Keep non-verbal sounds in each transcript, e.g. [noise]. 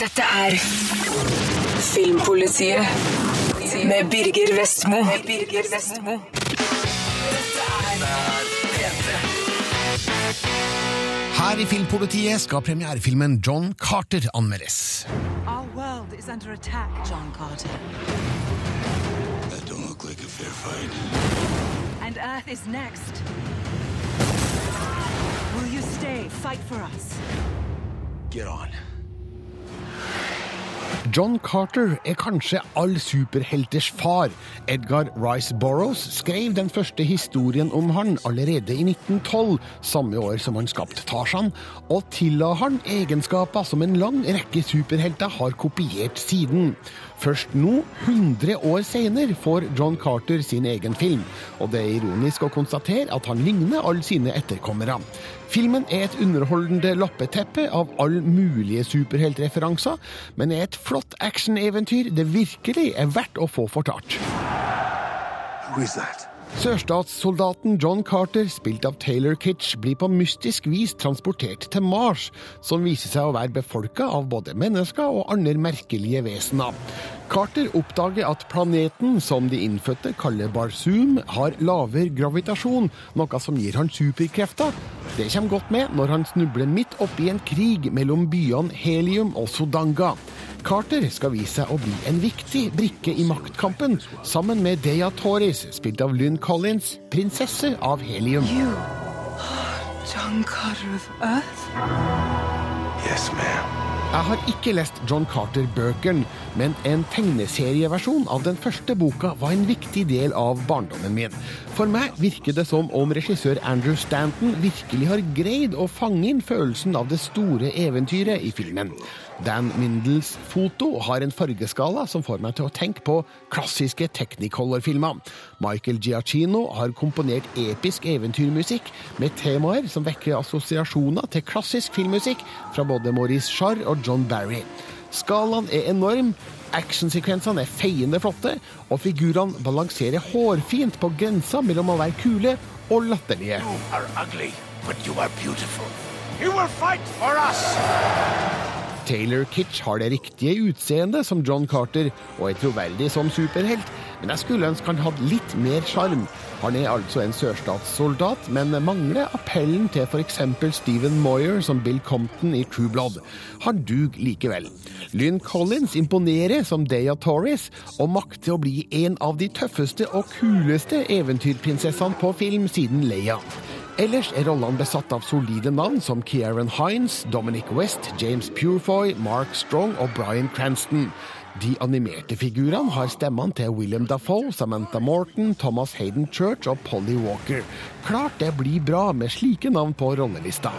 Dette er Filmpolitiet med Birger Vestmo. Birger Vestmo. Her i Filmpolitiet skal premierefilmen John Carter anmeldes. Our world is under attack, John Carter. That don't look like a fair fight. And Earth is next. Will you stay, fight for us? Get on. John Carter er kanskje all superhelters far. Edgar Rice Burroughs skrev den første historien om han allerede i 1912, samme år som han skapte Tarzan, og tilla han egenskaper som en lang rekke superhelter har kopiert siden. Først nå, 100 år senere, får John Carter sin egen film, og det er ironisk å konstatere at han ligner alle sine etterkommere. Filmen er et underholdende lappeteppe av alle mulige superheltreferanser, men er et flott actioneventyr det virkelig er verdt å få fortalt. Who is that? Sørstatssoldaten John Carter, spilt av Taylor Kitsch, blir på mystisk vis transportert til Mars, som viser seg å være befolka av både mennesker og andre merkelige vesener. Carter oppdager at planeten som de innfødte kaller Barsum, har lavere gravitasjon, noe som gir han superkrefter. Det kommer godt med når han snubler midt oppi en krig mellom byene Helium og Sodanga. Carter skal vise seg å bli en viktig brikke i maktkampen, sammen med Deya Torres, spilt av Lynn Collins, prinsesse av helium. You are John Carter of Earth? Yes, ma'am. Jeg har ikke lest John Carter-bøkene, men en tegneserieversjon av den første boka var en viktig del av barndommen min. For meg virker det som om regissør Andrew Stanton virkelig har greid å fange inn følelsen av det store eventyret i filmen. Dan Mindels foto har en fargeskala som får meg til å tenke på klassiske Technicolor-filmer. Michael Giacchino har komponert episk eventyrmusikk med temaer som vekker assosiasjoner til klassisk filmmusikk fra både Maurice Jarre og John Barry. Skalaen er enorm, actionsekvensene er feiende flotte, og figurene balanserer hårfint på grensa mellom å være kule og latterlige. You are ugly, but you are beautiful. You will fight for us! Taylor Kitsch har det riktige utseendet som John Carter og er troverdig som superhelt, men jeg skulle ønske han hadde litt mer sjarm. Han er altså en sørstatssoldat, men mangler appellen til f.eks. Stephen Moyer som Bill Compton i True Blood. Han duger likevel. Lynn Collins imponerer som Daya Torres, og makter å bli en av de tøffeste og kuleste eventyrprinsessene på film siden Leia. Ellers er rollene besatt av solide navn som Kieran Hines, Dominic West, James Purefoy, Mark Strong og Bryan Cranston. De animerte figurene har stemmene til William Dafoe, Samantha Morton, Thomas Hayden Church og Polly Walker. Klart det blir bra med slike navn på rollelista.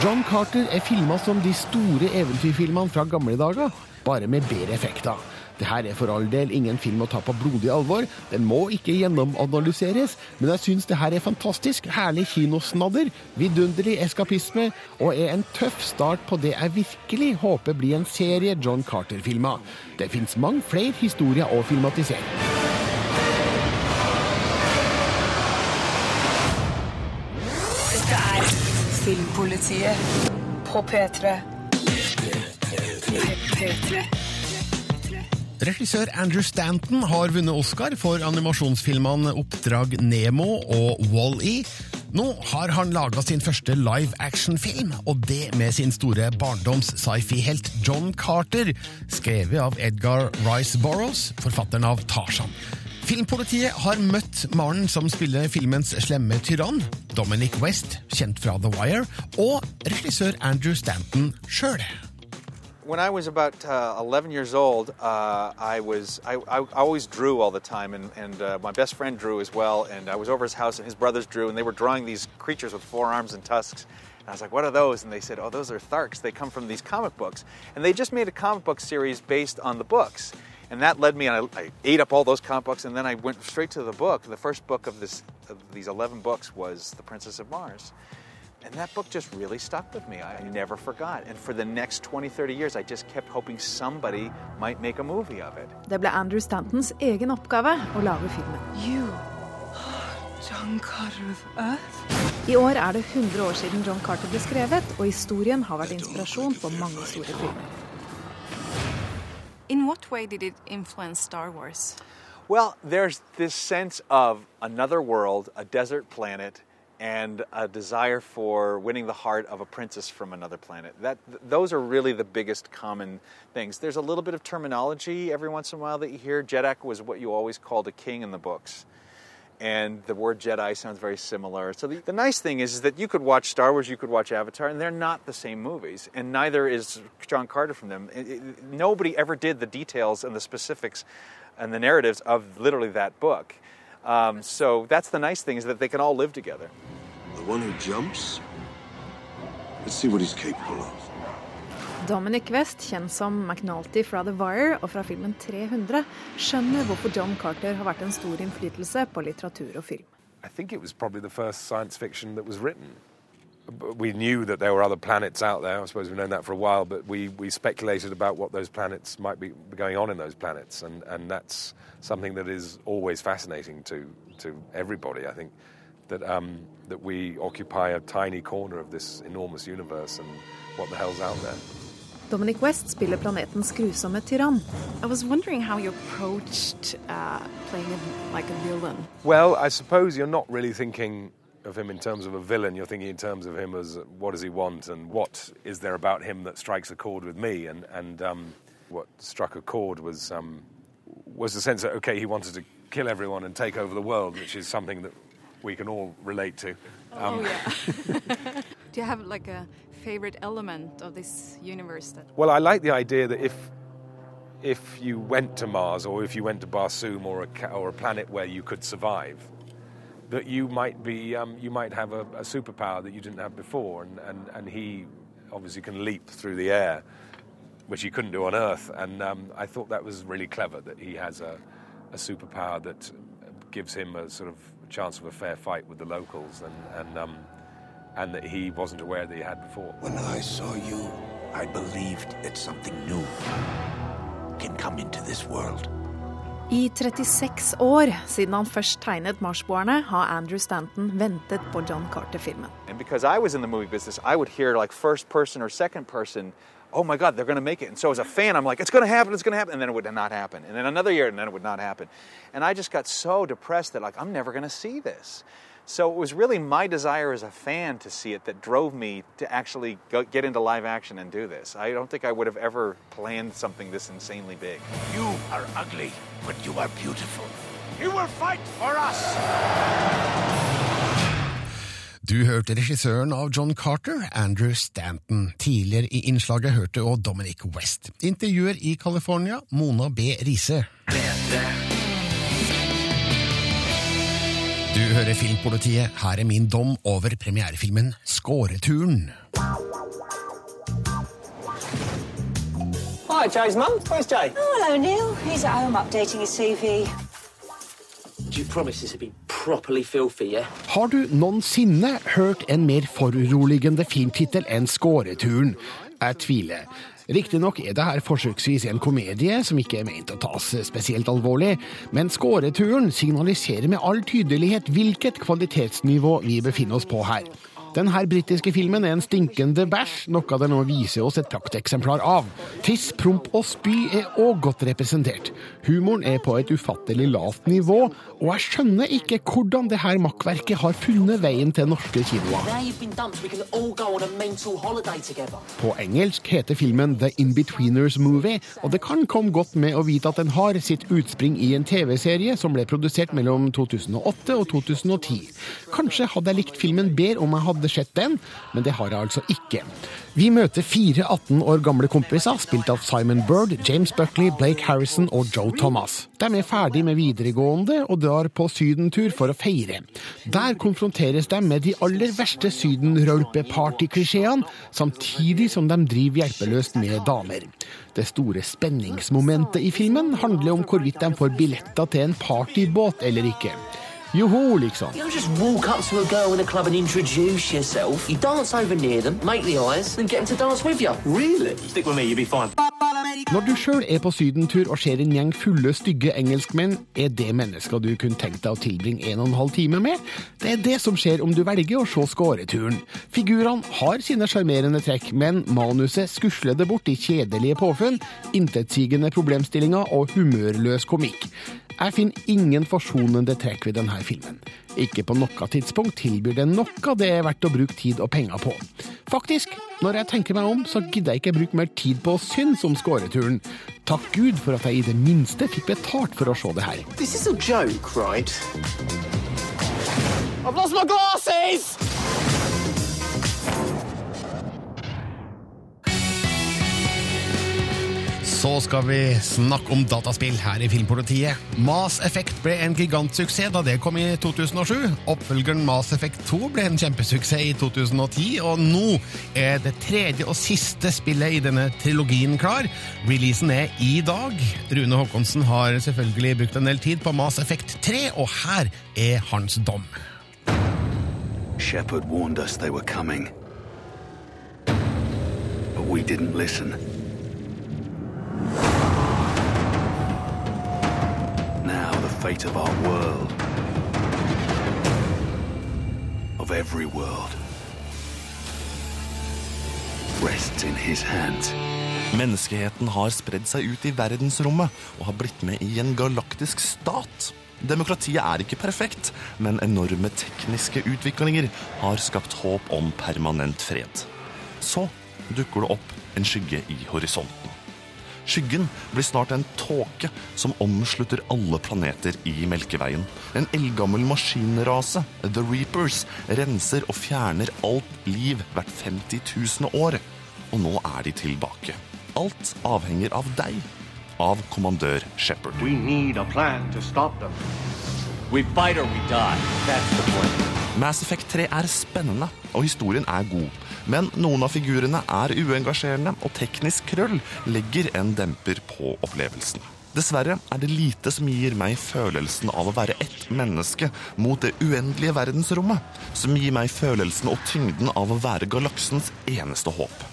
John Carter er filma som de store eventyrfilmene fra gamle dager, bare med bedre effekter. Det her er for all del ingen film å ta på blodig alvor, den må ikke gjennomanalyseres, men jeg syns det her er fantastisk, herlig kinosnadder, vidunderlig eskapisme, og er en tøff start på det jeg virkelig håper blir en serie John Carter-filmer. Det fins mange flere historier å filmatisere. Er Filmpolitiet på P3. P3. Regissør Andrew Stanton har vunnet Oscar for animasjonsfilmene Oppdrag Nemo og Wall-E. Nå har han laga sin første live action-film, og det med sin store barndoms-sci-fi-helt John Carter, skrevet av Edgar Rice Burroughs, forfatteren av Tarzan. Filmpolitiet har møtt mannen som spiller filmens slemme tyrann, Dominic West, kjent fra The Wire, og regissør Andrew Stanton sjøl. When I was about uh, 11 years old, uh, I was I, I always drew all the time, and, and uh, my best friend drew as well. And I was over his house, and his brothers drew, and they were drawing these creatures with four arms and tusks. And I was like, "What are those?" And they said, "Oh, those are Tharks. They come from these comic books." And they just made a comic book series based on the books. And that led me, and I, I ate up all those comic books, and then I went straight to the book. The first book of this of these 11 books was *The Princess of Mars*. And that book just really stuck with me. I never forgot. And for the next 20, 30 years, I just kept hoping somebody might make a movie of it. Det ble Andrew Stantons egen oppgave å lage filmen. You are John Carter of Earth? I år er det 100 år siden John Carter ble skrevet, og historien har vært inspirasjon for mange store filmer. In what way did it influence Star Wars? Well, there's this sense of another world, a desert planet, and a desire for winning the heart of a princess from another planet. That th- those are really the biggest common things. There's a little bit of terminology every once in a while that you hear. Jeddak was what you always called a king in the books. And the word Jedi sounds very similar. So the, the nice thing is, is that you could watch Star Wars, you could watch Avatar, and they're not the same movies. And neither is John Carter from them. It- it- nobody ever did the details and the specifics and the narratives of literally that book. Um, so that's the nice thing is that they can all live together. The one who jumps? Let's see what he's capable of. Dominic West, kjent som McNulty fra The Wire og fra filmen 300, skjønner hvorfor John Carter har vært en stor innflytelse på litteratur og film. I think it was probably the first science fiction that was written. B- We knew that there were other planets out there. I suppose we've known that for a while, but we, we speculated about what those planets might be going on in those planets, and, and that's something that is always fascinating to, to everybody. I think that um, that we occupy a tiny corner of this enormous universe, and what the hell's out there. Dominic West spiller planetens grusomme tyrann. I was wondering how you approached uh, playing a, like a villain. Well, I suppose you're not really thinking of him in terms of a villain. You're thinking in terms of him as what does he want and what is there about him that strikes a chord with me. And and um, what struck a chord was um, was the sense that okay, he wanted to kill everyone and take over the world, which is something that we can all relate to. Um, oh yeah. [laughs] [laughs] Do you have like a favorite element of this universe that? Well, I like the idea that if if you went to Mars or if you went to Barsoom or a or a planet where you could survive, that you might be um, you might have a, a superpower that you didn't have before, and, and and he obviously can leap through the air, which he couldn't do on Earth. And um, I thought that was really clever that he has a a superpower that gives him a sort of chance of a fair fight with the locals, and and um, and that he wasn't aware that he had before. When I saw you, I believed that something new can come into this world. I 36 år siden han først tegnet Marsboerne, har Andrew Stanton ventet på John Carter-filmen. Oh my God, they're going to make it. And so as a fan, I'm like, it's going to happen, it's going to happen. And then it would not happen. And then another year, and then it would not happen. And I just got so depressed that like, I'm never going to see this. So it was really my desire as a fan to see it that drove me to actually go, get into live action and do this. I don't think I would have ever planned something this insanely big. You are ugly, but you are beautiful. You will fight for us! Du hørte regissøren av John Carter, Andrew Stanton. Tidligere i innslaget hørte og Dominic West. Intervjuer i California, Mona B. Riise. Du hører Filmpolitiet. Her er min dom over premierefilmen Skåreturen. Hi, Jay's mum. Where's Jay? Oh, hello, Neil. He's at home updating his CV. Do you promise this will be properly filthy, yeah? Har du noensinne hørt en mer foruroligende filmtittel enn Skåreturen? Jeg tviler. Riktignok er det her forsøksvis en komedie som ikke er ment å tas spesielt alvorlig, men Skåreturen signaliserer med all tydelighet hvilket kvalitetsnivå vi befinner oss på her. Denne britiske filmen er en stinkende bæsj, noe det nå viser oss et prakteksemplar av. Tiss, promp og spy er òg godt representert. Humoren er på et ufattelig lavt nivå, og jeg skjønner ikke hvordan det her makkverket har funnet veien til norske kinoer. På engelsk heter filmen The Inbetweeners Movie, og det kan komme godt med å vite at den har sitt utspring i en TV-serie som ble produsert mellom 2008 og 2010. Kanskje hadde jeg likt filmen bedre om jeg hadde sett den, men det har jeg altså ikke. Vi møter fire 18 år gamle kompiser, spilt av Simon Bird, James Buckley, Blake Harrison og Joe Thomas. De er ferdig med videregående og drar på sydentur for å feire. Der konfronteres de med de aller verste sydenrølpe-partyklisjeene, samtidig som de driver hjelpeløst med damer. Det store spenningsmomentet i filmen handler om hvorvidt de får billetter til en partybåt eller ikke. Joho, liksom. You don't just walk up to a girl in a club and introduce yourself. You dance over near them, make the eyes, then get them to dance with you. Really? Stick with me, you'll be fine. Når du sjøl er på sydentur og ser en gjeng fulle, stygge engelskmenn, er det mennesker du kunne tenkt deg å tilbringe en og en halv time med? Det er det som skjer om du velger å se skåreturen. Figurene har sine sjarmerende trekk, men manuset skusler det bort i kjedelige påfunn, intetsigende problemstillinger og humørløs komikk. Jeg finner ingen forsonende trekk ved denne filmen. Ikke på noe tidspunkt tilbyr den noe det er verdt å bruke tid og penger på. Faktisk, når jeg tenker meg om, så gidder jeg ikke bruke mer tid på å synes om skåreturen. Takk Gud for at jeg i det minste fikk betalt for å se det her. This is a joke, right? I've lost my glasses! Så skal vi snakke om dataspill her i Filmpolitiet. Mass Effect ble en gigantsuksess da det kom i 2007. Oppfølgeren Mass Effect 2 ble en kjempesuksess i 2010, og nå er det tredje og siste spillet i denne trilogien klar. Releasen er i dag. Rune Håkonsen har selvfølgelig brukt en del tid på Mass Effect 3, og her er hans dom. Shepard warned us they were coming. But we didn't listen. Fate of our world, of every world, rests in his hands. Menneskeheten har spredd seg ut i verdensrommet og har blitt med i en galaktisk stat. Demokratiet er ikke perfekt, men enorme tekniske utviklinger har skapt håp om permanent fred. Så dukker det opp en skygge i horisonten. Skyggen blir snart en tåke som omslutter alle planeter i Melkeveien. En eldgammel maskinrase, The Reapers, renser og fjerner alt liv hvert 50 000 år. Og nå er de tilbake. Alt avhenger av deg, av kommandør Shepherd. We need a plan to stop them. We fight or we die. That's the plan. Mass Effect 3 er spennende, og historien er god. Men noen av figurene er uengasjerende, og teknisk krøll legger en demper på opplevelsen. Dessverre er det lite som gir meg følelsen av å være ett menneske mot det uendelige verdensrommet, som gir meg følelsen og tyngden av å være galaksens eneste håp.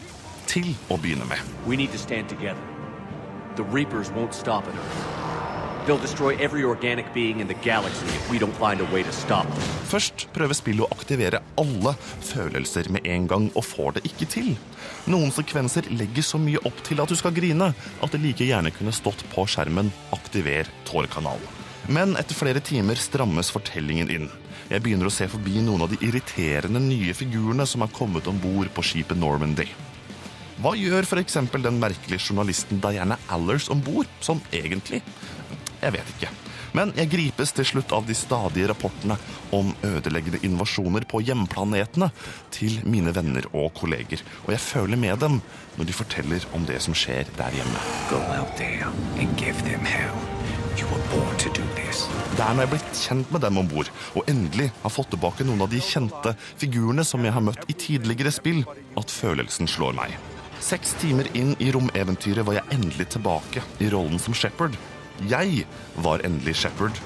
Til å begynne med. We need to stand together. The Reapers won't stop at Earth. They'll destroy every organic being in the galaxy if we don't find a way to stop them. Først prøver spillet å aktivere alle følelser med en gang, og får det ikke til. Noen sekvenser legger så mye opp til at du skal grine, at det like gjerne kunne stått på skjermen 'aktiver tårekanalen'. Men etter flere timer strammes fortellingen inn. Jeg begynner å se forbi noen av de irriterende nye figurene som er kommet om bord på skipet Normandy. Hva gjør f.eks. den merkelige journalisten Diana Allers om bord, sånn egentlig? Jeg vet ikke. Men jeg gripes til slutt av de stadige rapportene om ødeleggende invasjoner på hjemplanetene til mine venner og kolleger, og jeg føler med dem når de forteller om det som skjer der hjemme. Det er når jeg er blitt kjent med dem om bord, og endelig har fått tilbake noen av de kjente figurene som jeg har møtt i tidligere spill, at følelsen slår meg. Seks timer inn i romeventyret var jeg endelig tilbake i rollen som Shepherd. Jeg var endelig Shepherd.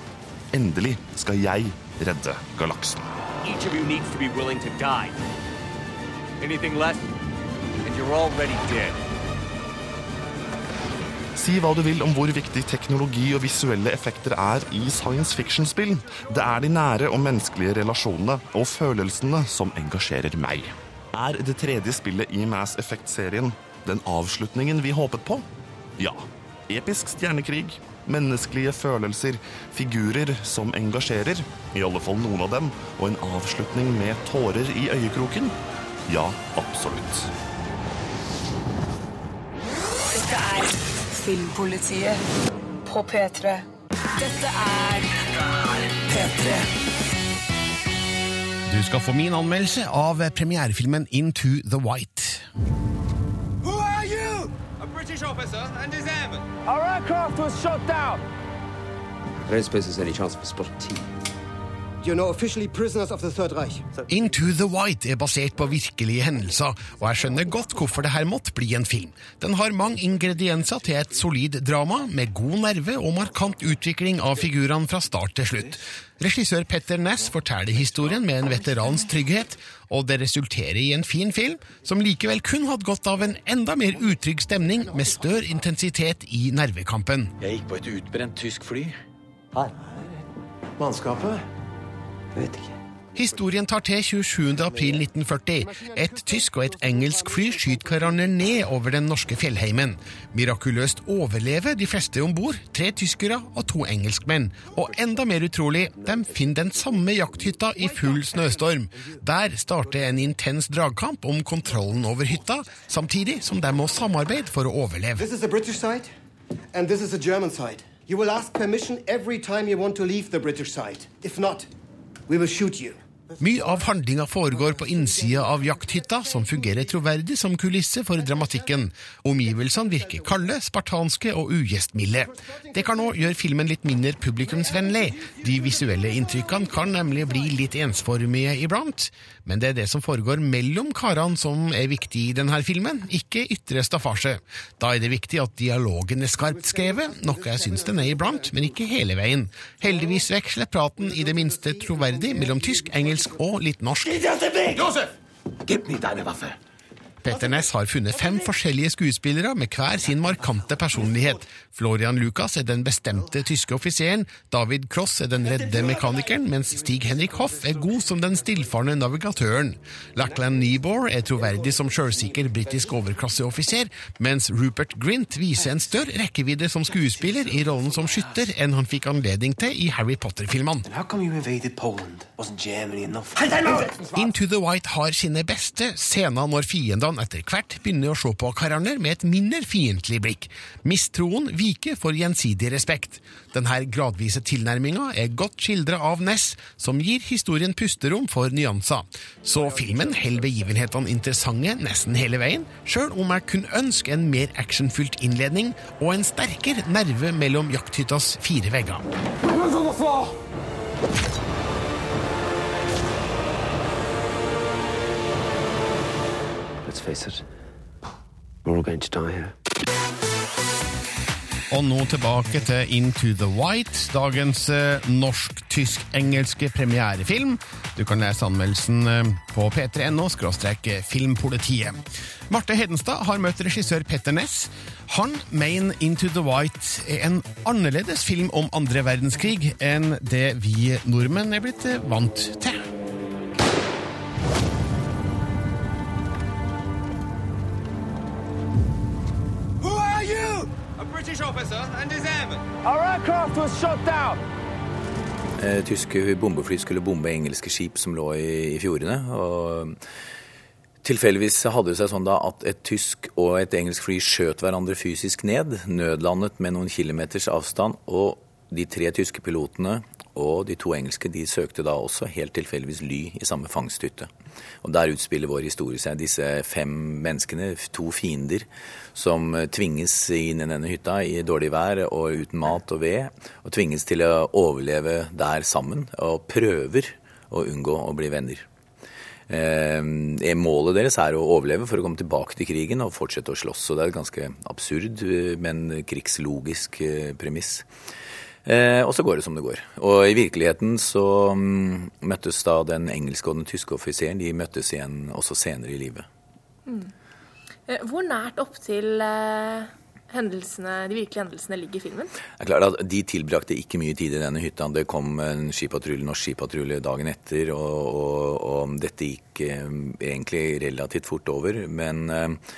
Endelig skal jeg redde galaksen. Each of you needs to be willing to die. Anything less, and you're already dead. Si hva du vil om hvor viktig teknologi og visuelle effekter er i science fiction-spill. Det er de nære og menneskelige relasjonene og følelsene som engasjerer meg. Er det tredje spillet i Mass Effect-serien den avslutningen vi håpet på? Ja. Episk stjernekrig, menneskelige følelser, figurer som engasjerer, i alle fall noen av dem, og en avslutning med tårer i øyekroken? Ja, absolutt. Dette er Filmpolitiet på P3. Dette er P3. Du skal få min anmeldelse av premierefilmen Into the White. British officer and his airman. Our aircraft was shot down. I don't suppose there's any chance of a spot of tea. You're now officially prisoners of the Third Reich. Into the White er basert på virkelige hendelser, og jeg skjønner godt hvorfor det her måtte bli en film. Den har mange ingredienser til et solid drama, med god nerve og markant utvikling av figurene fra start til slutt. Regissør Petter Næss forteller historien med en veterans trygghet, og det resulterer i en fin film, som likevel kun hadde godt av en enda mer utrygg stemning med større intensitet i nervekampen. Jeg gikk på et utbrent tysk fly. Her. Mannskapet? Jeg vet ikke. Historien tar til 27.4.1940. Et tysk og et engelsk fly skyter hverandre ned over den norske fjellheimen. Mirakuløst overlever de fleste om bord, tre tyskere og to engelskmenn. Og enda mer utrolig, de finner den samme jakthytta i full snøstorm. Der starter en intens dragkamp om kontrollen over hytta, samtidig som de må samarbeide for å overleve. This is the British side, and this is the German side. You will ask permission every time you want to leave the British side. If not, Mye av handlinga foregår på innsida av jakthytta, som fungerer troverdig som kulisse for dramatikken. Omgivelsene virker kalde, spartanske og ugjestmilde. Det kan òg gjøre filmen litt mindre publikumsvennlig. De visuelle inntrykkene kan nemlig bli litt ensformige iblant. Men det er det som foregår mellom karene som er viktig i denne filmen, ikke ytre staffasje. Da er det viktig at dialogen er skarpt skrevet, noe jeg syns den er iblant, men ikke hele veien. Heldigvis veksler praten i det minste troverdig mellom tysk, engelsk og litt norsk. Josef! Gib mir deine Waffe. Petter Næss har funnet fem forskjellige skuespillere med hver sin markante personlighet. Florian Lucas er den bestemte tyske offiseren, David Cross er den redde mekanikeren, mens Stig-Henrik Hoff er god som den stillfarne navigatøren. Lachlan Nebor er troverdig som sjølsikker britisk overklasseoffiser, mens Rupert Grint viser en større rekkevidde som skuespiller i rollen som skytter enn han fikk anledning til i Harry Potter-filmene. Into the White har sine beste scener når fiendene etter hvert begynner å se på hverandre med et mindre fiendtlig blikk. Mistroen viker for gjensidig respekt. Denne gradvise tilnærminga er godt skildra av Ness, som gir historien pusterom for nyanser. Så filmen holder begivenhetene interessante nesten hele veien, sjøl om jeg kunne ønske en mer actionfylt innledning og en sterkere nerve mellom jakthyttas fire vegger. Face it. We're all going to die here. Og nå tilbake til Into the White, dagens eh, norsk-tysk-engelske premierefilm. Du kan lese anmeldelsen eh, på p3.no filmpolitiet. Marte Hedenstad har møtt regissør Petter Ness. Han mener Into the White er en annerledes film om andre verdenskrig enn det vi nordmenn er blitt eh, vant til. Officer and his airman. Our aircraft was shot down. Eh, Tyske bombefly skulle bombe engelske skip som lå i, i fjordene. og Tilfeldigvis hadde det seg sånn da at et tysk og et engelsk fly skjøt hverandre fysisk ned, nødlandet med noen kilometers avstand, og de tre tyske pilotene og de to engelske de søkte da også helt tilfeldigvis ly i samme fangsthytte. Og Der utspiller vår historie seg. Disse fem menneskene, to fiender, som tvinges inn i denne hytta i dårlig vær og uten mat og ved, og tvinges til å overleve der sammen, og prøver å unngå å bli venner. Eh, målet deres er å overleve for å komme tilbake til krigen og fortsette å slåss. Så det er et ganske absurd, men krigslogisk eh, premiss. Eh, og så går det som det går. Og i virkeligheten så mm, møttes da den engelske og den tyske offiseren de møttes igjen også senere i livet. Mm. Eh, Hvor nært opp til eh, hendelsene, de virkelige hendelsene ligger filmen? Det er klart at De tilbrakte ikke mye tid i denne hytta. Det kom en skipatrulje, norsk skipatrulje dagen etter, og, og, og dette gikk eh, egentlig relativt fort over. Men eh,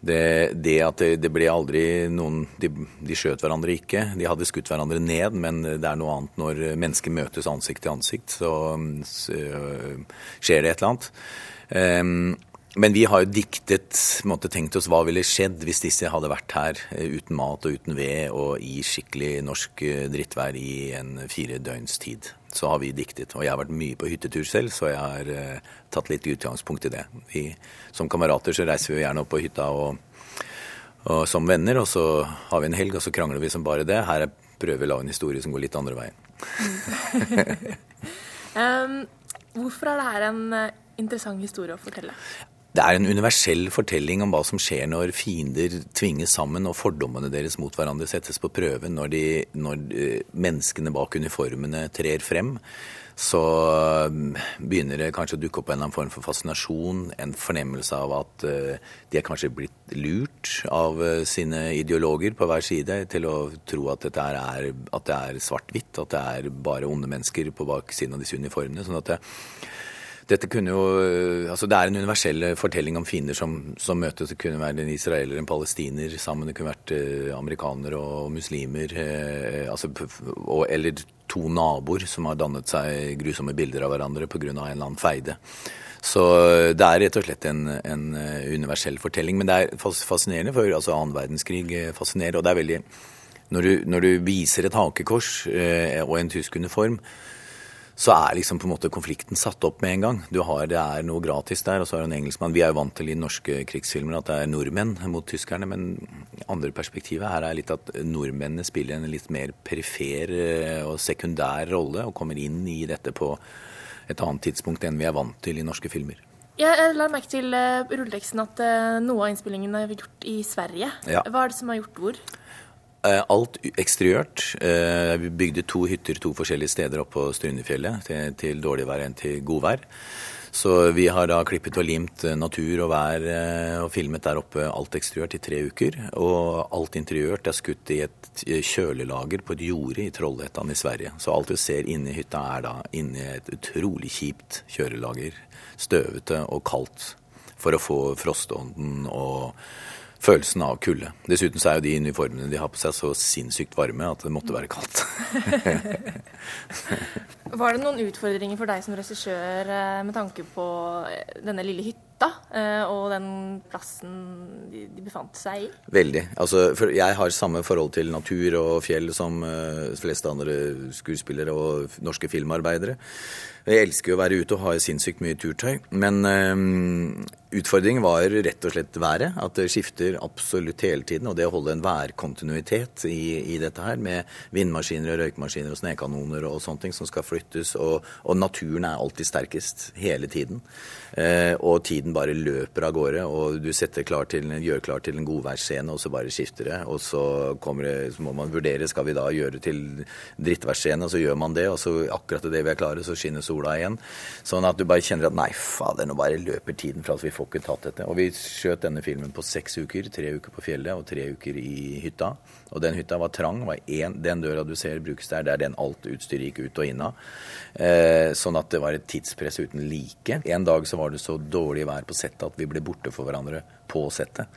det, det, at det, det, ble aldri noen de, de, skjøt hverandre ikke. De hadde skutt hverandre ned, men det er noe annet når mennesker møtes ansikt til ansikt. Så, så skjer det et eller annet. Um, men vi har jo diktet, måtte tenkt oss hva ville skjedd hvis disse hadde vært her uten mat og uten ved og i skikkelig norsk drittvær i en fire døgns tid. Så har vi diktet. Og jeg har vært mye på hyttetur selv, så jeg har uh, tatt litt utgangspunkt i det. Vi, som kamerater så reiser vi jo gjerne opp på hytta og, og som venner, og så har vi en helg, og så krangler vi som bare det. Her prøver vi å lage en historie som går litt andre veien. [laughs] Um, hvorfor er det her en eh, interessant historie å fortelle? Det er en universell fortelling om hva som skjer når fiender tvinges sammen og fordommene deres mot hverandre settes på prøve, når, de, når eh, menneskene bak uniformene trer frem. Så eh, begynner det kanskje å dukke opp en eller annen form for fascinasjon, en fornemmelse av at uh, de er kanskje blitt lurt av uh, sine ideologer på hver side til å tro at, er, at det er svart-hvitt, at det er bare onde mennesker på baksiden av disse uniformene. sånn at det, dette kunne jo, altså Det er en universell fortelling om fiender som, som møtes. Det kunne være en israeler en palestiner sammen. Det kunne vært amerikaner amerikanere og muslimer. Eh, altså, og, eller to naboer som har dannet seg grusomme bilder av hverandre pga. en eller annen feide. Så det er rett og slett en, en universell fortelling. Men det er fascinerende, for altså annen verdenskrig fascinerer. Og det er veldig Når du, når du viser et hakekors eh, og en tysk uniform, så er liksom på en måte konflikten satt opp med en gang. Du har, Det er noe gratis der, og så er det en engelskmann. Vi er jo vant til i norske krigsfilmer at det er nordmenn mot tyskerne, men andre perspektivet her er litt at nordmennene spiller en litt mer perifer eh, og sekundær rolle, og kommer inn i dette på et annet tidspunkt enn vi er vant til i norske filmer. Jeg la merke til uh, rulleteksten at uh, noe av innspillingen er gjort i Sverige. Ja. Hva er det som har gjort hvor? Eh, alt eksteriørt. Eh, vi bygde to hytter to forskjellige steder oppe på Strynefjellet, til, til dårlig vær enn til godvær. Så vi har da klippet og limt eh, natur og vær og filmet der oppe alt eksteriørt i tre uker. Og alt interiørt er skutt i et kjølelager på et jorde i Trollhättan i Sverige. Så alt du ser inni hytta er da inni et utrolig kjipt kjølelager. Støvete og kaldt. For å få frostånden og følelsen av kulde. Dessuten så er jo de uniformene de har på seg så sinnssykt varme at det måtte være kaldt. [laughs] Var det noen utfordringer for deg som regissør eh, med tanke på eh, denne lille hytta eh, og den plassen de, befant seg i? Veldig. Altså, jeg har samme forhold til natur og fjell som fleste andre skuespillere og norske filmarbeidere. Jeg elsker å være ute og ha sinnssykt mye turtøy. Men um, utfordringen var rett og slett været. At det skifter absolutt hele tiden. Og det å holde en værkontinuitet i, i dette her, med vindmaskiner og røykmaskiner og snøkanoner og sånne ting som skal flyttes. Og, og naturen er alltid sterkest hele tiden. Eh, og tiden bare løper av gårde. Og du klar til, gjør klar til en godværsscene, og så bare skifter det. Og så, det, så må man vurdere skal vi da gjøre til drittværsscene, og så gjør man det. Og så akkurat det vi er klare, så skinner sola igjen. Sånn at du bare kjenner at nei, fader, nå bare løper tiden fra oss, vi får ikke tatt dette. Og vi skjøt denne filmen på seks uker. Tre uker på fjellet og tre uker i hytta. Og den hytta var trang. Var en, den døra du ser brukes der, det er den alt utstyret gikk ut og inn av. Eh, sånn at det var et tidspress uten like. En dag så var det så dårlig vær på settet at vi ble borte for hverandre på settet.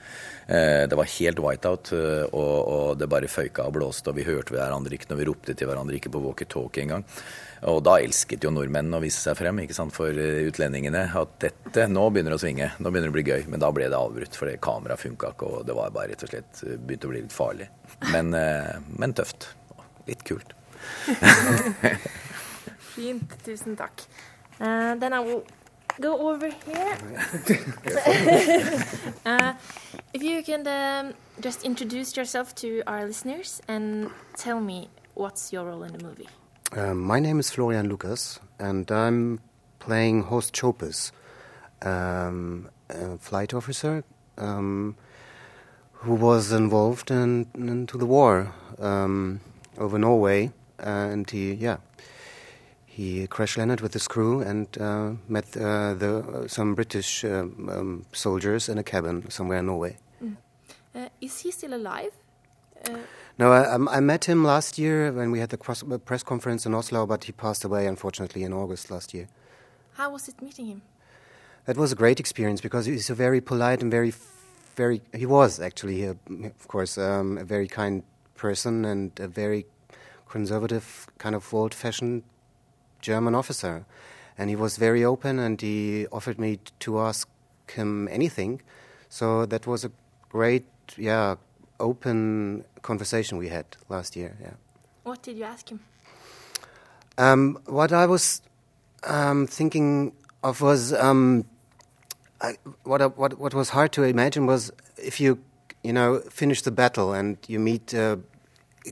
Eh, det var helt whiteout, eh, og, det bare føyka og blåste, og vi hørte hverandre ikke når vi ropte til hverandre, ikke på walkietalkie engang. Og da elsket jo nordmennene å vise seg frem ikke sant, for utlendingene. At dette, nå begynner det å svinge, nå begynner det å bli gøy. Men da ble det avbrutt, for kameraet funka ikke, og det var bare rett og slett begynte å bli litt farlig. Men, men tøft. Litt kult. [laughs] Fint. Tusen takk. Uh, then I will go over here. uh, [laughs] if you can um, just introduce yourself to our listeners and tell me what's your role in the movie. Um, my name is Florian Lucas, and I'm playing Horst Chopes, um, a flight officer um, who was involved in, into the war um, over Norway, and he, yeah, he crash landed with his crew and uh, met uh, the, uh, some British um, um, soldiers in a cabin somewhere in Norway. Mm. Uh, is he still alive? Uh, no, I, um, I, met him last year when we had the cross, uh, press conference in Oslo, but he passed away unfortunately in August last year. How was it meeting him? That was a great experience because he's a very polite and very, very. He was actually, a, of course, um, a very kind person and a very conservative, kind of old-fashioned German officer. And he was very open and he offered me to ask him anything. So that was a great, yeah, open conversation we had last year. Yeah. What did you ask him? Um, what I was um, thinking of was um, I, what, what what was hard to imagine was if you you know finish the battle and you meet uh,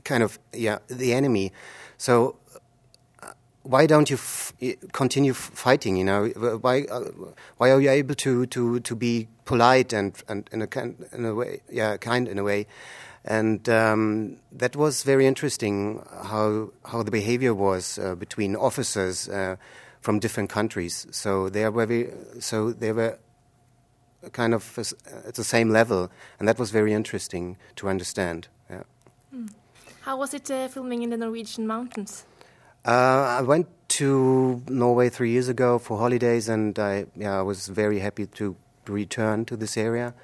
kind of yeah the enemy. So why don't you f- continue fighting? You know, why uh, why are you able to, to, to be polite and and in a kind in a way, yeah, kind in a way, and um, that was very interesting how how the behavior was uh, between officers uh, from different countries. So they were very, so they were kind of at the same level, and that was very interesting to understand. Yeah. Mm. How was it uh, filming in the Norwegian mountains? Uh, I went to Norway three years ago for holidays, and I yeah I was very happy to return to this area.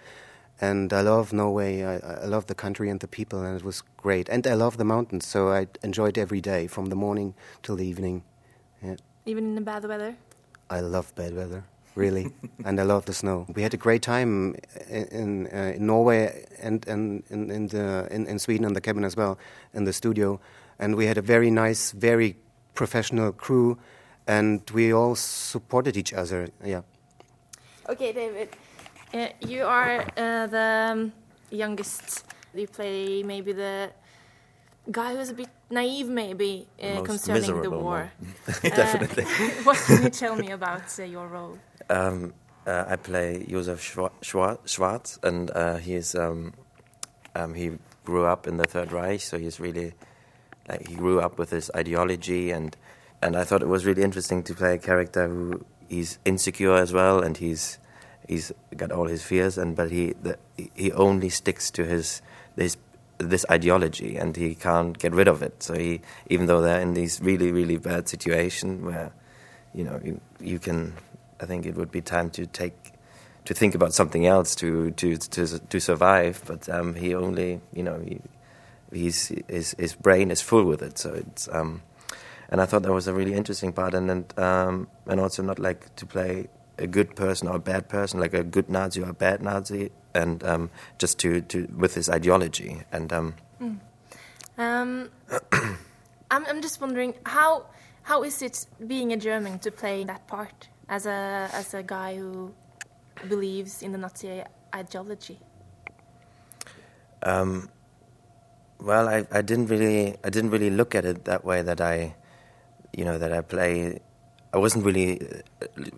And I love Norway. I, I love the country and the people, and it was great. And I love the mountains, so I enjoyed every day from the morning till the evening. Yeah. Even in the bad weather. I love bad weather, really, [laughs] and I love the snow. We had a great time in in, uh, in Norway and and in, in the in, in Sweden on the cabin as well, in the studio, and we had a very nice, very professional crew, and we all supported each other. Yeah. Okay, David, uh, you are uh, the um, youngest. You play maybe the guy who's a bit naive, maybe uh, concerning the war. [laughs] Definitely. [laughs] what can you tell me about your role? Um, I play Josef Schwarz, and he's um, um, he grew up in the Third Reich, so he's really like he grew up with this ideology and and I thought it was really interesting to play a character who he's insecure as well and he's he's got all his fears and but he the, he only sticks to his this this ideology and he can't get rid of it. So he even though they're in these really really bad situation where you know you, you can I think it would be time to take to think about something else to to to to survive but um, he only you know he, he's his his brain is full with it. So it's um, and I thought that was a really interesting part, and and um, and also not like to play a good person or a bad person, like a good Nazi or a bad Nazi, and um, just to to with his ideology and. Um, mm. um [coughs] I'm I'm just wondering how how is it being a German to play that part as a as a guy who believes in the Nazi ideology. Um, well, I, I didn't really I didn't really look at it that way. That I, you know, that I play. I wasn't really,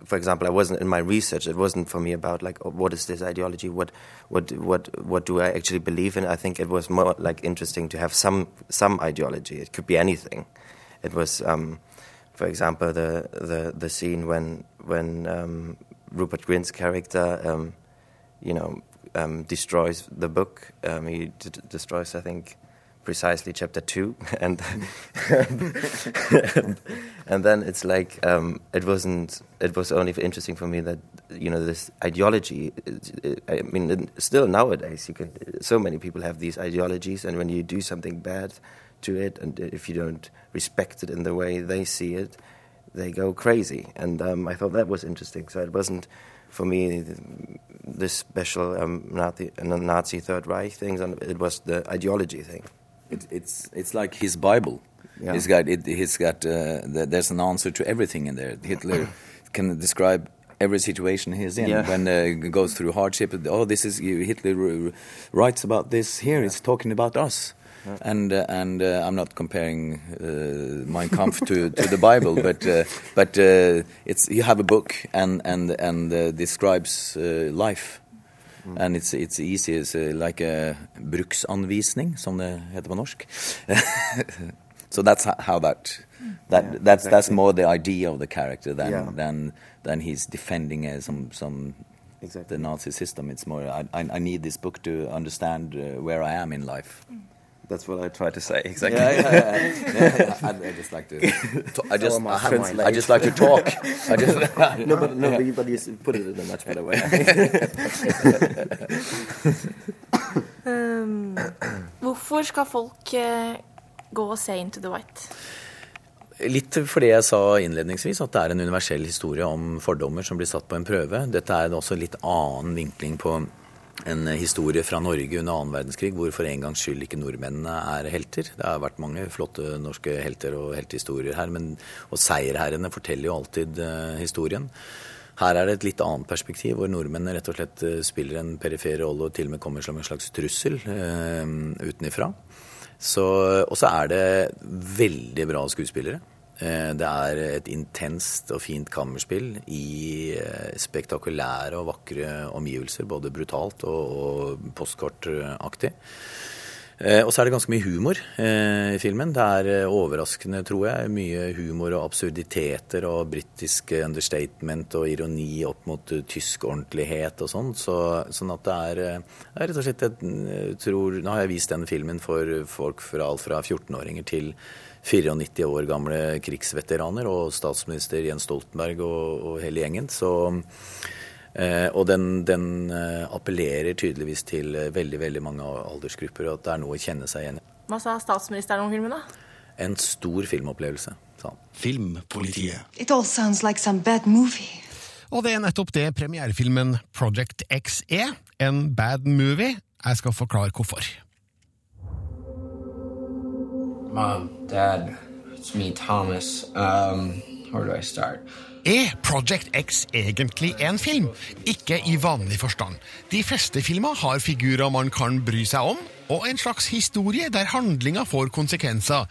for example, I wasn't in my research. It wasn't for me about like oh, what is this ideology? What what what what do I actually believe in? I think it was more like interesting to have some some ideology. It could be anything. It was, um, for example, the the the scene when when um, Rupert Grint's character, um, you know, um, destroys the book. Um, he d- destroys, I think, precisely chapter two, [laughs] and and, [laughs] and then it's like um, it wasn't. It was only interesting for me that you know this ideology. I mean, still nowadays, you can. So many people have these ideologies, and when you do something bad to it, and if you don't respect it in the way they see it, they go crazy. And um, I thought that was interesting. So it wasn't for me this special um, Nazi, Nazi Third Reich things, and it was the ideology thing. It, it's it's like his Bible. Yeah. He's got it, he's got uh, the, there's an answer to everything in there. Hitler [coughs] can describe every situation he's in Yeah. when uh, goes through hardship. Oh, this is Hitler writes about this here. He's talking about us. Yeah. And uh, and uh, I'm not comparing uh, Mein Kampf to, to the Bible, [laughs] but uh, but uh, it's you have a book and and and uh, describes uh, life, and it's it's easy. It's uh, like a bruksanvisning, som det heter på norsk. [laughs] so that's ho- how that that Yeah, that's that's exactly. more the idea of the character than Yeah. than than he's defending uh, some some the Nazi system. It's more I, I I need this book to understand uh, where I am in life. That's what I try to say [laughs] exactly. Yeah, yeah, yeah. Yeah, [laughs] yeah. I, I just like to. [laughs] to I just. I. have Translate. I just like to talk. I just. no, but no, but you, but you put it in a much better way. Um, hvorfor skal folk eh, gå og se Into the White? Litt fordi jeg sa innledningsvis at det er en universell historie om fordommer som blir satt på en prøve. Dette er også en litt annen vinkling på en historie fra Norge under annen verdenskrig, hvor for en gangs skyld ikke nordmennene er helter. Det har vært mange flotte norske helter og heltehistorier her, men, og seierherrene forteller jo alltid eh, historien. Her er det et litt annet perspektiv, hvor nordmennene rett og slett eh, spiller en perifer rolle og til og med kommer som en slags trussel eh, utenifra. Så, og så er det veldig bra skuespillere. Eh, Det er et intenst og fint kammerspill i eh, spektakulære og vakre omgivelser. Både brutalt og, postkortaktig. Eh, Og så er det ganske mye humor eh, i filmen. Det er eh, overraskende, tror jeg, mye humor og absurditeter og britisk understatement og ironi opp mot tysk ordentlighet og sånn. Så, sånn at det er, er rett og slett jeg tror, Nå har jeg vist denne filmen for folk fra alt fra 14-åringer til 94 år gamle krigsveteraner og statsminister Jens Stoltenberg og, og hele gjengen. Så og den, den eh, appellerer tydeligvis til eh, veldig veldig mange aldersgrupper, og at det er noe å kjenne seg igjen i. Hva sa statsministeren om filmen, da? En stor filmopplevelse, sa han. Filmpolitiet. It all sounds like some bad movie. Og det er nettopp det premierefilmen Project X er. En bad movie. Jeg skal forklare hvorfor. Mom, Dad, it's me, Thomas. Um, where do I start? Er Project X egentlig en film? Ikke i vanlig forstand. De fleste filmer har figurer man kan bry seg om, og en slags historie der handlinga får konsekvenser.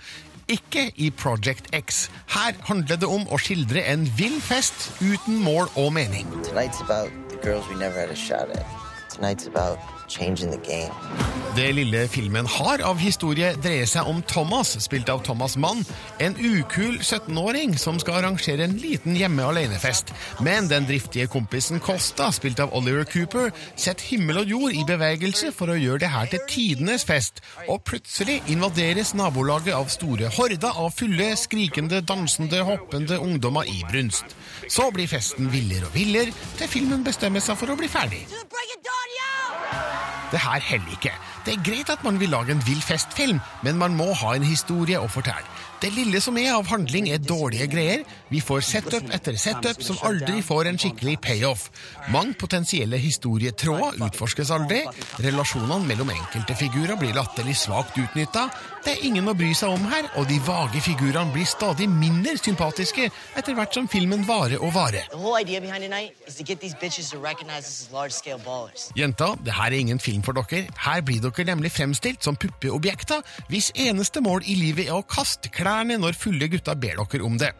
Ikke i Project X. Her handler det om å skildre en vill fest uten mål og mening. Tonight's about the girls we never had a shot at. Tonight's about. Det lille filmen har av historie dreier seg om Thomas, spilt av Thomas Mann, en ukul 17-åring som skal arrangere en liten hjemme-alene-fest. Men den driftige kompisen Costa, spilt av Oliver Cooper, setter himmel og jord i bevegelse for å gjøre det her til tidenes fest. Og plutselig invaderes nabolaget av store horder av fulle, skrikende, dansende, hoppende ungdommer i brunst. Så blir festen villere og villere, til filmen bestemmer seg for å bli ferdig. Det her heller ikke. Det er greit at man vil lage en vill festfilm, men man må ha en historie å fortelle. Det lille som er av handling, er dårlige greier. Vi får setup etter setup som aldri får en skikkelig payoff. Mange potensielle historietråder utforskes aldri. Relasjonene mellom enkelte figurer blir latterlig svakt utnytta. Det er ingen å bry seg om her, og de vage figurene blir stadig mindre sympatiske etter hvert som filmen varer og varer. Jenta, det her er ingen film for dere. Her blir dere nemlig fremstilt som puppeobjekter, hvis eneste mål i livet er å kaste klærne når fulle gutter ber dere om det.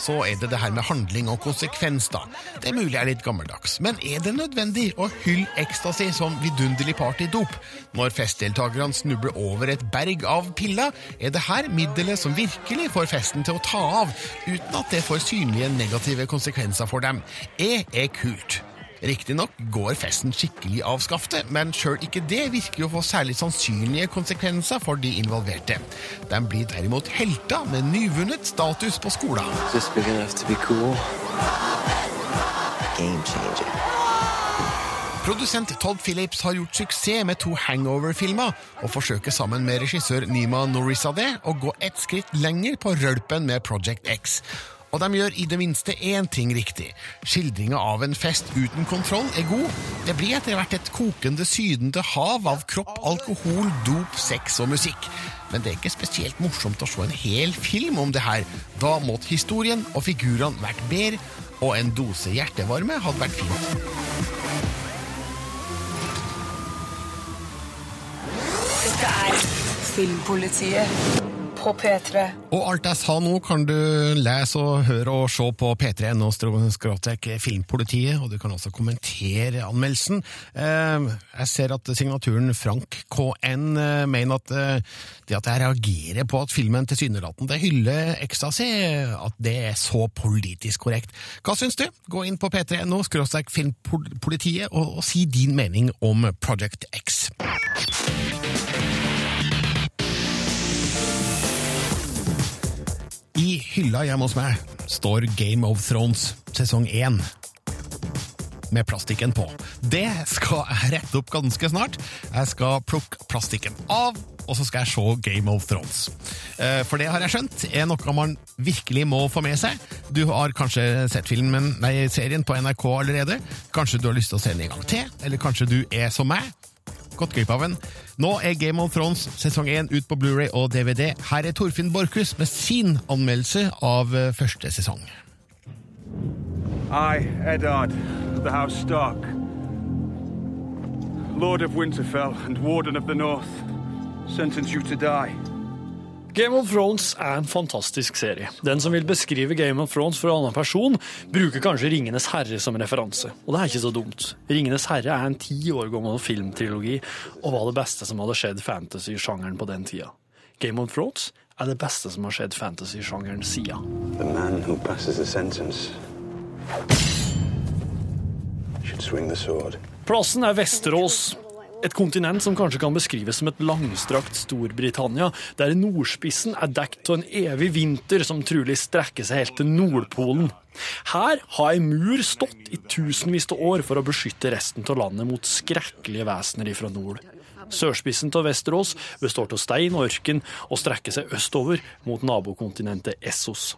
Så er det det her med handling og konsekvens, da. Det er mulig jeg er litt gammeldags, men er det nødvendig å hylle ecstasy som vidunderlig partydop? Når festdeltakerne snubler over et berg av piller, er det her middelet som virkelig får festen til å ta av, uten at det får synlige negative konsekvenser for dem. E er kult. Riktignok går festen skikkelig av skaftet, men sjøl ikke det virker å få særlig sannsynlige konsekvenser for de involverte. De blir derimot helter med nyvunnet status på skolen. Cool. Produsent Todd Phillips har gjort suksess med to hangover-filmer, og forsøker sammen med regissør Nima Norizadeh å gå ett skritt lenger på rølpen med Project X. Og de gjør i det minste én ting riktig. Skildringa av en fest uten kontroll er god. Det blir etter hvert et kokende, sydende hav av kropp, alkohol, dop, sex og musikk. Men det er ikke spesielt morsomt å se en hel film om det her. Da måtte historien og figurene vært bedre, og en dose hjertevarme hadde vært fint. Dette er Filmpolitiet på P3. Og alt jeg sa nå kan du lese og høre og se på p3.no skråtek Filmpolitiet, og du kan også kommentere anmeldelsen. Eh, Jeg ser at signaturen Frank KN eh, mener at eh, det at jeg reagerer på at filmen tilsynelatende hyller ecstasy, at det er så politisk korrekt. Hva syns du? Gå inn på p3.no skråtek Filmpolitiet og si din mening om Project X. hylla hjemme hos meg står Game of Thrones sesong 1 med plastikken på. Det skal jeg rette opp ganske snart. Jeg skal plukke plastikken av, og så skal jeg se Game of Thrones. Eh, For det har jeg skjønt er noe man virkelig må få med seg. Du har kanskje sett filmen, nei, serien på NRK allerede. Kanskje du har lyst til å se den en gang til, eller kanskje du er som meg. Gått glipp av den. Nå er Game of Thrones sesong 1 ut på Blu-ray og DVD. Her er Torfinn Borchhus med sin anmeldelse av eh, første sesong. I, Eddard, the House Stark, Lord of Winterfell and Warden of the North, sentence you to die. Game of Thrones er en fantastisk serie. Den som vil beskrive Game of Thrones for en annen person, bruker kanskje Ringenes herre som referanse. Og det er ikke så dumt. Ringenes herre er en ti år gammel filmtrilogi, og var det beste som hadde skjedd fantasy-sjangeren på den tida. Game of Thrones er det beste som har skjedd fantasy-sjangeren siden. The man who passes the sentence should swing the sword. Plassen er Vesterås, et kontinent som kanskje kan beskrives som et langstrakt Storbritannia, der nordspissen er dekt av en evig vinter som trolig strekker seg helt til Nordpolen. Her har ei mur stått i tusenvis av år for å beskytte resten av landet mot skrekkelige vesener ifra nord. Sørspissen av Vesterås består av stein og ørken og strekker seg østover mot nabokontinentet Essos.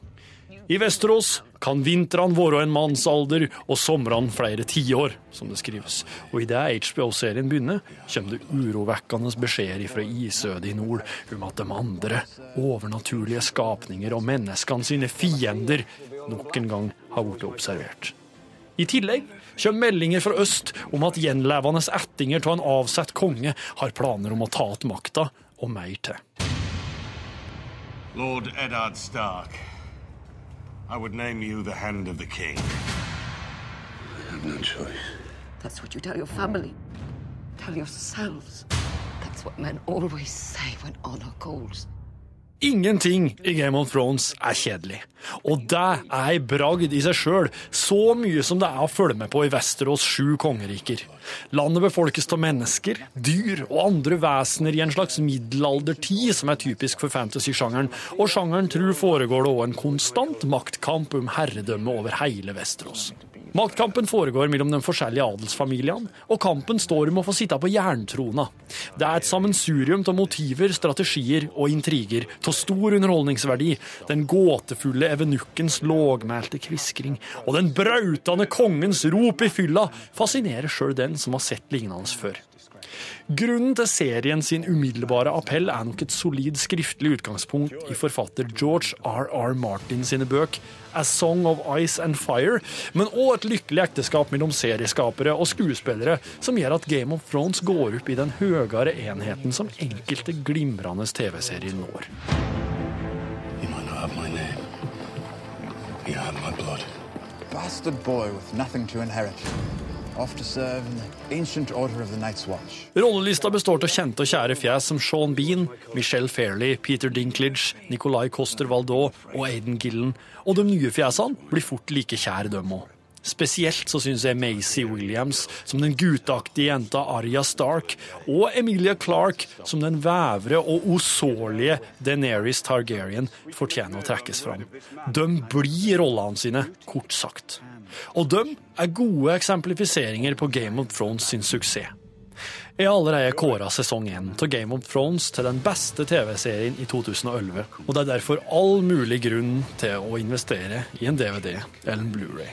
I Vesterås kan vintrene være en manns alder og somrene flere tiår, som det skrives. Og idet HBO-serien begynner, kommer det urovekkende beskjeder fra isødet i nord om at de andre, overnaturlige skapninger og menneskene sine fiender nok en gang har blitt observert. I tillegg kommer meldinger fra øst om at gjenlevende ættinger av en avsatt konge har planer om å ta igjen makta, og mer til. Lord Eddard Stark, I would name you the Hand of the King. I have no choice. That's what you tell your family. Tell yourselves. That's what men always say when honor calls. Ingenting i Game of Thrones er kjedelig. Og det er ei bragd i seg sjøl, så mye som det er å følge med på i Vesterås sju kongeriker. Landet befolkes av mennesker, dyr og andre vesener i en slags middelaldertid som er typisk for fantasy-sjangeren, og sjangeren tror foregår det òg en konstant maktkamp om herredømme over hele Vesterås. Maktkampen foregår mellom de forskjellige adelsfamiliene, og kampen står om å få sitte på jerntrona. Det er et sammensurium av motiver, strategier og intriger av stor underholdningsverdi. Den gåtefulle evenukkens lågmælte kviskring og den brautende kongens rop i fylla fascinerer sjøl den som har sett lignende før. Grunnen til serien sin umiddelbare appell er nok et solid skriftlig utgangspunkt i forfatter George R.R. Martin sine bøk A Song of Ice and Fire, men òg et lykkelig ekteskap mellom serieskapere og skuespillere som gjør at Game of Thrones går opp i den høyere enheten som enkelte glimrende TV-serier når. You might not have my name. You have my blood. Bastard boy with nothing to inherit. Rollelista består av kjente og kjære fjes som Sean Bean, Michelle Fairley, Peter Dinklage, Nicolai Coster Waldau og Aiden Gillen. Og de nye fjesene blir fort like kjære, dem òg. Spesielt så syns jeg Macy Williams som den gutaktige jenta Arya Stark, og Emilia Clarke som den vævre og osårlige Deneris Targaryen fortjener å trekkes fram. De blir rollene sine, kort sagt. Og de er gode eksemplifiseringer på Game of Thrones sin suksess. Jeg har allerede kåra sesong én av Game of Thrones til den beste TV-serien i 2011, og det er derfor all mulig grunn til å investere i en DVD eller en Blu-ray.